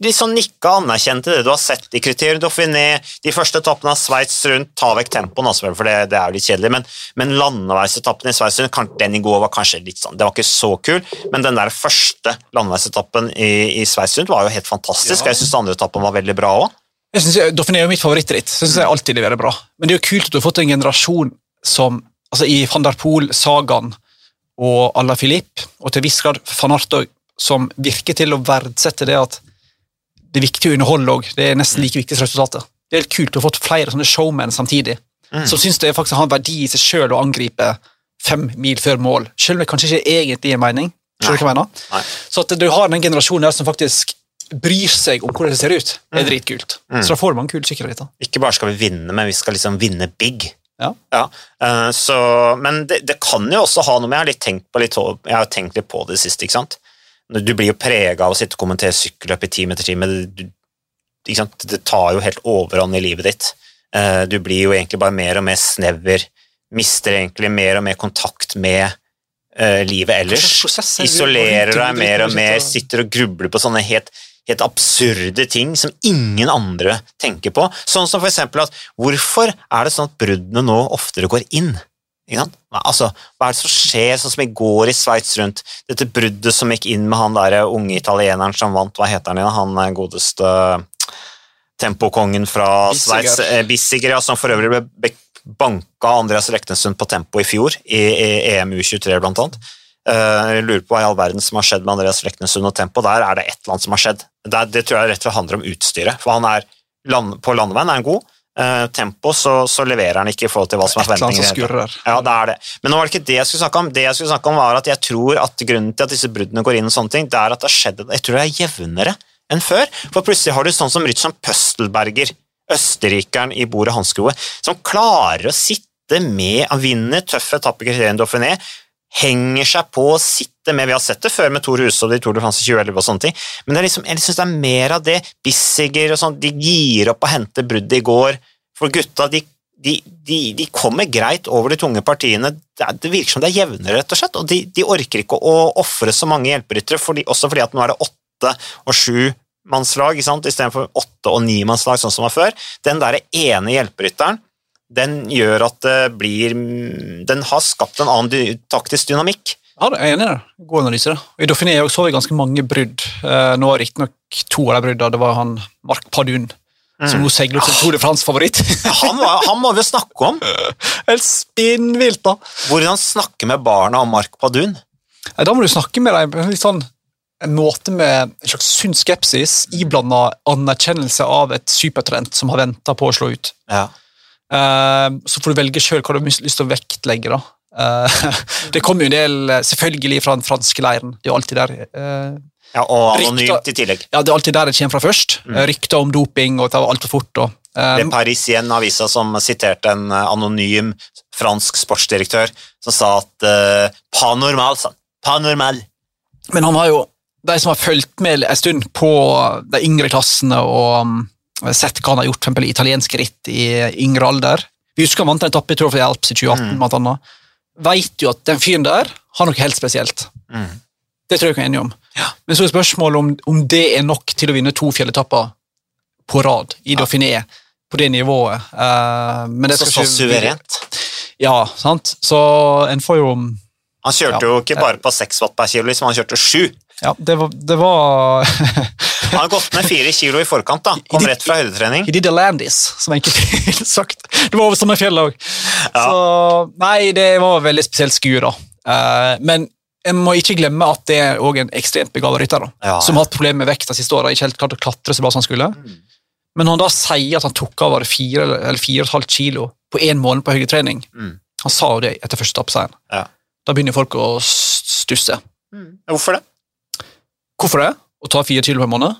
litt sånn nikka anerkjent det du har sett i Criterion Dauphiné, de første etappene av Sveits rundt, ta vekk tempoen, altså, for det, det er jo litt kjedelig, men, men landeveisetappen i Sveits rundt, den i går var kanskje litt sånn, det var ikke så kul, men den der første landeveisetappen i, i Sveits rundt var jo helt fantastisk, Ja. jeg synes andre etappen var veldig bra synes, Dauphiné er jo mitt favorittritt. så Jeg synes jeg alltid leverer bra. Men det er jo kult at du har fått en generasjon som altså I van der Poel, Sagan og à la Philippe, og til viss grad van Art som virker til å verdsette det at det er viktig å underholde òg. Det er nesten like viktig som resultatet. Det er helt kult å ha fått flere sånne showmen samtidig, Mm. som syns det faktisk har en verdi i seg sjøl å angripe fem mil før mål, selv om det kanskje ikke egentlig gir mening. Du hva jeg mener? Nei. Så at du har den generasjonen der som faktisk bryr seg om hvordan det ser ut, er Mm. dritkult. Mm. Så da får man kule sykkelritter. Ikke bare skal vi vinne, men vi skal liksom vinne big. Ja. ja. så, men det, det kan jo også ha noe med Jeg har, litt tenkt på litt, jeg har tenkt litt på det siste. ikke sant? Du blir jo prega av å sitte og kommentere sykkelløp i time etter time. Det, det tar jo helt overhånd i livet ditt. Eh, du blir jo egentlig bare mer og mer snever. Mister egentlig mer og mer kontakt med eh, livet ellers. Er Isolerer deg mer og mer, sitter og grubler på sånne helt, helt absurde ting som ingen andre tenker på. Sånn som for eksempel at hvorfor er det sånn at bruddene nå oftere går inn? Altså, hva er det som skjer, sånn som i går i Sveits rundt dette bruddet som gikk inn med han der unge italieneren som vant, hva heter han igjen, han eh, godeste tempokongen fra. Sveits, eh, Bissiger, ja, som for øvrig ble banka Andreas Leknessund på tempo i fjor, i, EMU U23 blant annet. Eh, Jeg lurer på hva i all verden som har skjedd med Andreas Leknessund og tempo. Der er det et eller annet som har skjedd. Det, det tror jeg rett og slett handler om utstyret, for han er land, på landeveien er han god. Eh, tempo så, så leverer han ikke i forhold til hva som er forventningene. Ja, det er det. Men nå var det ikke det jeg skulle snakke om. Det jeg skulle snakke om var at jeg tror at grunnen til at disse bruddene går inn, og sånne ting, det er at det har skjedd Jeg tror det er jevnere enn før. For plutselig har du sånn som Richard Pøstelberger, østerrikeren i bordet hanskroet, som klarer å sitte med Han vinner tøffe etapper i Dauphiné, henger seg på, sitter med Vi har sett det før med Tor Huse og de Tour de France i 2011 og sånne ting, men liksom, jeg synes det er mer av det. Bissiger og sånn, de gir opp å hente bruddet i går. For gutta, de, de, de, de kommer greit over de tunge partiene. Det, det virker som det er jevnere, rett og slett, og de, orker ikke å ofre så mange hjelperyttere, fordi, også fordi at nå er det åtte og sju mannslag istedenfor åtte- og nimannslag, sånn som var før. Den der ene hjelperytteren den gjør at det blir Den har skapt en annen taktisk dynamikk. Ja, det er jeg enig i det. God analyse. det. I Dauphiné så vi ganske mange brudd. Eh, nå er riktignok to av de bruddene det var han Mark Padun, som nå seiler ut som Tour de France-favoritt. Han, han må vi snakke om! Helt spinnvilt, da. Hvordan snakke med barna om Mark Padun. Da må du snakke med dem på en sånn en måte med en slags sunn skepsis, iblanda anerkjennelse av et supertalent som har venta på å slå ut. Ja. Eh, så får du velge sjøl hva du har lyst til å vektlegge. da. Eh, det kommer jo en del, selvfølgelig, fra den franske leiren. Det er jo alltid der. eh, ja og anonymt i tillegg. ja, det er alltid der det kommer fra først. Mm. Eh, Rykter om doping og at det var altfor fort. Og, eh, Det er Parisien-avisa som siterte en eh, anonym fransk sportsdirektør som sa at uh, pa normal, sa han. Pa normal. Men han har jo, de som har fulgt med en stund på de yngre klassene og um, sett hva han har gjort for eksempel, italiensk ritt i yngre alder Vi husker han vant en etappe i the Alps i 2018, Mm. annet. Vet jo at den fyren der har noe helt spesielt. Mm. Det tror jeg vi er enige om. Ja. Men så er spørsmålet om, om det er nok til å vinne to fjelletapper på rad i Ja. Dauphiné på det nivået. Uh, men det Så, så suverent. Ja, sant. Så en får jo Han kjørte Ja. jo ikke bare på 6 watt per kilo, liksom, han kjørte 7. Ja, det var, det var Han har gått ned fire kilo i forkant, da. Kom rett fra høydetrening. He did a landis, som enkelte ville sagt. Det var over samme fjell òg. Ja. Så nei, det var veldig spesielt skue, da. Eh, men jeg må ikke glemme at det er også en ekstremt begava rytter, da, Ja, som har hatt problemer med vekta siste åra. Ikke helt klart å klatre så bra som han skulle. Mm. Men når han da sier at han tok av bare fire eller eller fire og et halvt kilo på én måned på høydetrening Mm. Han sa jo det etter første etappeseieren. Ja. Da begynner folk å stusse. Hvorfor det? Hvorfor det? Å ta fire kilo per måned?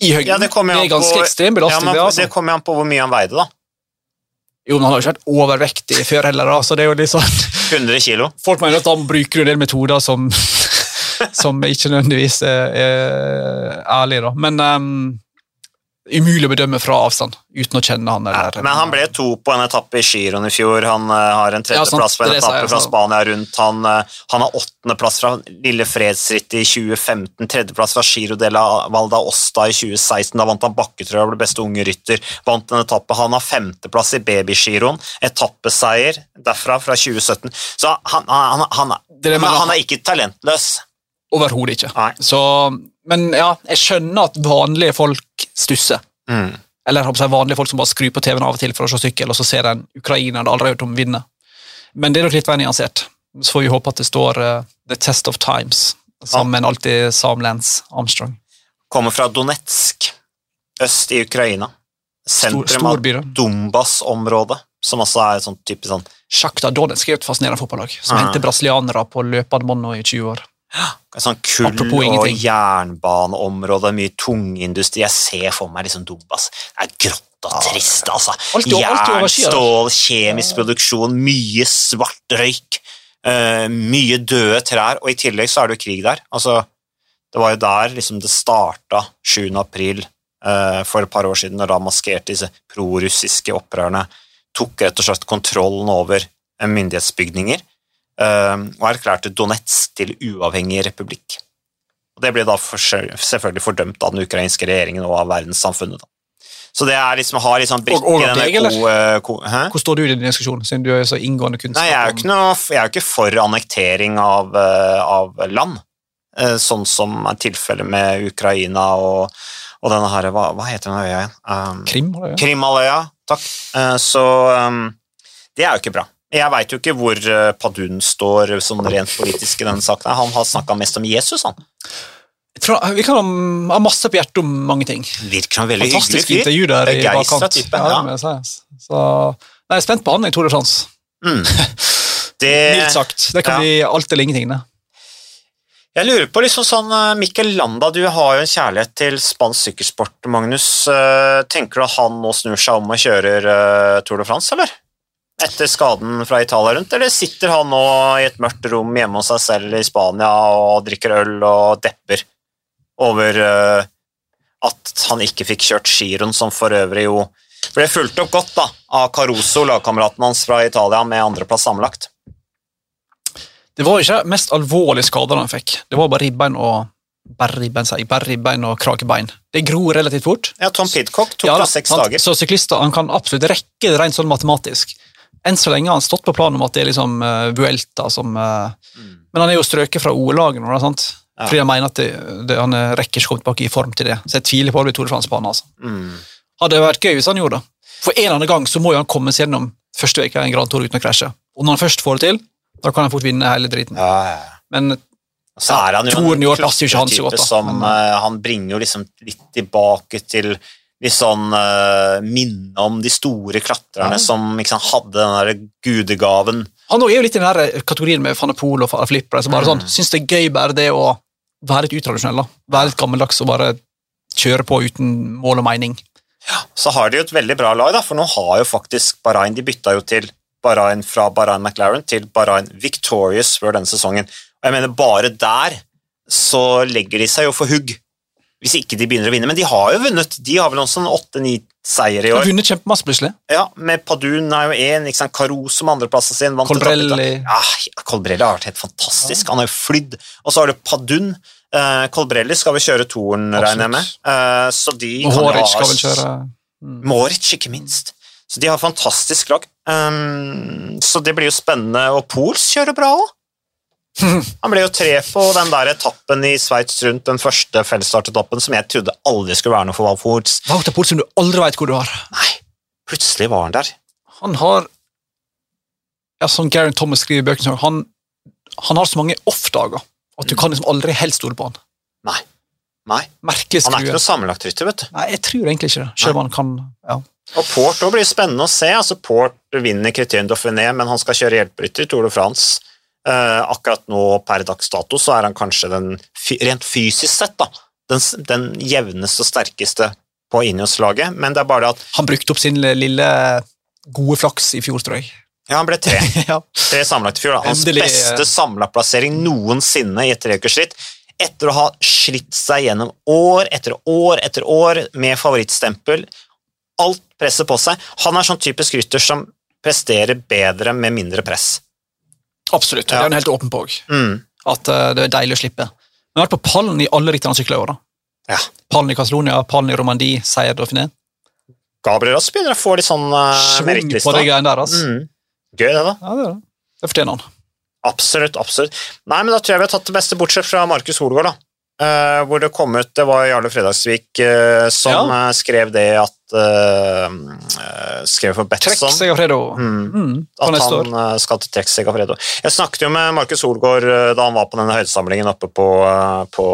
I høyden? Ja, det kommer er an på- ganske ekstrem Ja, men det, altså. Det kommer an på hvor mye han veide, da. Jo, men han har jo ikke vært overvektig før heller, så det er jo litt sånn 100 kilo. Folk mener at da bruker en del metoder som, som ikke nødvendigvis er, er ærlige, da. Men ehm, umulig å bedømme fra avstand uten å kjenne han. Eller, Men han ble to på en etappe i Giron i fjor. Han eh, har en Ja, tredjeplass på en etappe fra Spania rundt. Han, eh, han har åttendeplass fra Lille fredsritt i 2015, tredjeplass fra Giro de la Valda Osta i 2016. Da vant han bakketrøya og ble beste unge rytter. Vant en etappe. Han har femteplass i babygiroen. Etappeseier derfra, fra 2017. Så han, han, han, er er ikke talentløs. Overhodet ikke. Nei. Så, men ja, jeg skjønner at vanlige folk stusser. Mm. Eller vanlige folk som bare skrur på TV-en av og til for å se sykkel, og så ser en ukrainer det aldri har hørt om vinne. Men det er nok litt mer nyansert. Så får vi håpe at det står uh, The Test of Times, som en alltid Sam Lance Armstrong. Kommer fra Donetsk, øst i Ukraina. Sentrum stor, stor av da. Donbas-området, som også er et sånt type sånn Sjakta Donetsk er et fascinerende fotballag, som mm. henter brasilianere på løpende bånd nå i 20 år. Sånn kull- og jernbaneområde, mye tungindustri. Jeg ser for meg liksom Dombas. Det er grått og trist, altså. Da. Jernstål, kjemisk produksjon, mye svart røyk, eh, mye døde trær, og i tillegg så er det jo krig der. Altså, det var jo der liksom det starta 7. april eh, for et par år siden, når da maskerte disse prorussiske opprørerne tok rett og slett kontrollen over myndighetsbygninger og erklærte Donetsk til uavhengig republikk. Og Det ble da selvfølgelig fordømt av den ukrainske regjeringen og av verdenssamfunnet. Så det er liksom, har liksom brikke i denne deg, ko, eh, ko? Hvor står du i den diskusjonen, siden du er så inngående kunnskap? Nei, jeg er jo ikke, noe, jeg er jo ikke for annektering av, eh, av land, eh, sånn som er tilfellet med Ukraina og, og denne her, hva, hva heter den øya igjen? Um, Krim? Krimhalvøya, takk. Eh, Så um, det er jo ikke bra. Jeg veit jo ikke hvor eh, Padun står sånn rent politisk i denne saken. Han har snakka mest om Jesus, han. Jeg tror, vi kan ha- masse på hjertet om mange ting. Virker han veldig Fantastisk hyggelig. intervju der i bakkant. Ja, ja. jeg. Så, nei, jeg er spent på han i det er France. Mm. Det, Mildt sagt. Det kan ja. bli alt eller ingenting. det. Jeg lurer på liksom sånn, eh, Mikkel Landa, du har jo en kjærlighet til spansk sykkelsport, Magnus. Eh, Tenker du at han nå snur seg om og kjører eh, Tour de France, eller? Etter skaden fra Italia rundt, eller sitter han nå i et mørkt rom hjemme hos seg selv i Spania og drikker øl og depper over uh, at han ikke fikk kjørt giroen, som for øvrig jo ble fulgt opp godt da, av Caruso, lagkameraten hans fra Italia, med andreplass sammenlagt. Det var ikke mest alvorlige skader han fikk. Det var bare ribbein og bare ribbein, og krakebein. Det gror relativt fort. Ja, Tom Pidcock tok Ja da, seks dager. Så syklister han kan absolutt rekke det rent sånn matematisk. Enn så lenge har han stått på planen om at det er liksom uh, Vuelta som uh, Men han er jo strøket fra OL-laget nå, da, sant? Ja. fordi han mener at det, det, han rekker ikke komme tilbake i form til det. Så jeg tviler på det blir Tour de France på altså. Mm. Hadde vært gøy hvis han gjorde det. For en eller annen gang så må jo han komme seg gjennom første uke av en Grand Tour uten å krasje. Og når han først får det til, da kan han fort vinne hele driten. Ja, ja. Men Så er han jo en passer jo ikke han godt, som Men- eh, Han bringer jo liksom litt tilbake til litt sånn uh, minne om de store klatrerne Ja. som sant, hadde den der gudegaven. han er jo litt i den der kategorien med Van de Poel og Flipper, som bare Mm. sånn, syns det er gøy bare det å være litt utradisjonell. da. Være litt gammeldags og bare kjøre på uten mål og mening. Ja, Så har de jo et veldig bra lag, da, for nå har jo faktisk Bahrain De bytta jo til Bahrain fra Bahrain McLaren til Bahrain Victorious før denne sesongen. Og jeg mener, bare der så legger de seg jo for hugg. Hvis ikke de begynner å vinne. Men de har jo vunnet. De har vel også en åtte-ni seier i år. De har vunnet kjempemasse plutselig. Ja, med Padun er jo én, ikke sant? Caruso med andreplassen sin. Colbrelli. Ja, Colbrelli har vært helt fantastisk. Han har jo flydd. Og så har du Padun. Uh, Colbrelli skal vel kjøre toren, regner jeg med. Uh, så de Og kan Håric skal vel kjøre mm. Moritz, ikke minst. Så de har fantastisk lag. Um, så det blir jo spennende. Og Pols kjører bra òg. Han ble jo tre på den der etappen i Sveits rundt den første fellesstartetappen som jeg trodde aldri skulle være noe for Valfords. Wouter som du aldri veit hvor du har. Nei, plutselig var han der. Han har ja, Som Garen Thomas skriver i bøkene han, han har så mange off-dager at du kan liksom aldri helt stole på han. Nei. Nei. Merkelig Han er ikke noe sammenlagtrytter, vet du. Nei, jeg tror egentlig ikke det. Selv om han kan ja. Og Port også blir spennende å se. altså Port vinner Criterion Dauphiné, men han skal kjøre hjelperytter i Tour de France. Eh, akkurat nå per dags dato så er han kanskje den, rent fysisk sett, da, den, den jevneste og sterkeste på Ineos-laget, men det er bare at Han brukte opp sin lille gode flaks i fjor, tror jeg. ja, han ble tre. ja. Tre sammenlagt i fjor. da. Hans Endelig, eh. beste sammenlagtplassering noensinne i et treukersritt. etter å ha slitt seg gjennom år etter år etter år med favorittstempel, alt presset på seg Han er sånn typisk rytter som presterer bedre med mindre press. Absolutt. Det Ja. er hun helt åpen på òg. Mm. At uh, det er deilig å slippe. Han har vært på pallen i alle rittene han sykler i år. da. Ja. Pallen i Catalonia, pallen i Romandie, seier Dauphiné. Gabriel også begynner å få litt sånn uh, merittliste. Altså. Mm. Gøy, det, da. Ja, det, er det. det fortjener han. Absolutt, absolutt. Nei, men Da tror jeg vi har tatt det beste, bortsett fra Markus Holgaard. da. Eh, hvor det kom ut Det var Jarle Fredagsvik uh, som eh, skrev det at uh, eh, Skrev for Trekk seg av Fredo. Mm. Mm, at han eh, skal til Trekk Segafredo. Jeg snakket jo med Markus Holgaard eh, da han var på denne høydesamlingen oppe på, eh, på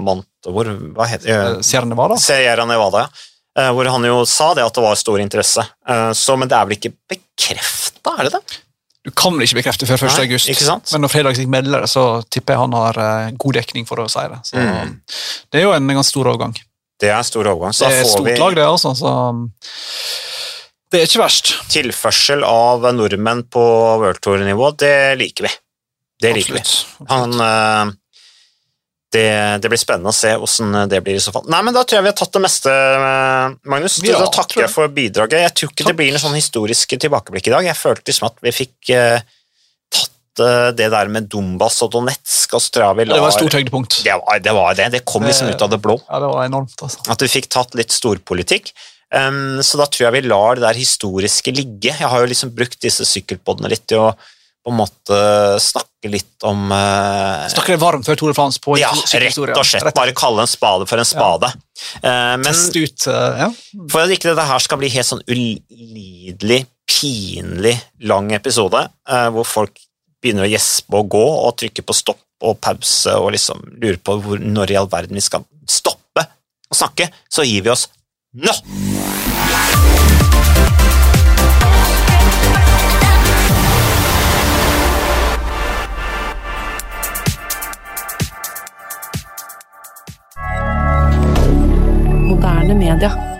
Mont... Hvor, hva heter det? Eh, Sierra Nevada. Sierra Nevada, ja. Eh, Hvor han jo sa det at det var stor interesse. Eh, Så, men det er vel ikke bekrefta, er det det? Du kan vel ikke bekrefte før 1. Nei, august, men når Fredagsvik melder det, så tipper jeg han har uh, god dekning for å si det. Så Mm. Det er jo en ganske stor overgang. Det er stor overgang. Så Det er får stort vi lag, det, altså. Så det er ikke verst. tilførsel av nordmenn på World Tour-nivå. Det liker vi. Det liker vi. Absolutt. Han, eh, det, det blir spennende å se hvordan det blir i så fall. Nei, men Da tror jeg vi har tatt det meste, eh, Magnus. Ja, da takker jeg. for bidraget. Jeg tror ikke det blir noe sånn historisk tilbakeblikk i dag. Jeg følte liksom at vi fikk uh, tatt uh, det der med Dombas og Donetsk, og tror jeg Det var et stort høydepunkt. det var, det var det. Det kom liksom ut av det blå. Ja, det var enormt, altså. At vi fikk tatt litt storpolitikk. Um, så da tror jeg vi lar det der historiske ligge. Jeg har jo liksom brukt disse sykkelpodene litt til å på en måte snakke litt om uh, Snakke det varmt før Tore Frans på Ja, rett og slett. Bare kalle en spade for en spade. Uh, men Teste ut uh, ja. for at ikke dette her skal bli helt sånn ulidelig, pinlig lang episode, hvor folk begynner å gjespe og gå og trykke på stopp og pause og liksom lurer på hvor, når i all verden vi skal stoppe å snakke, så gir vi oss nå! 免的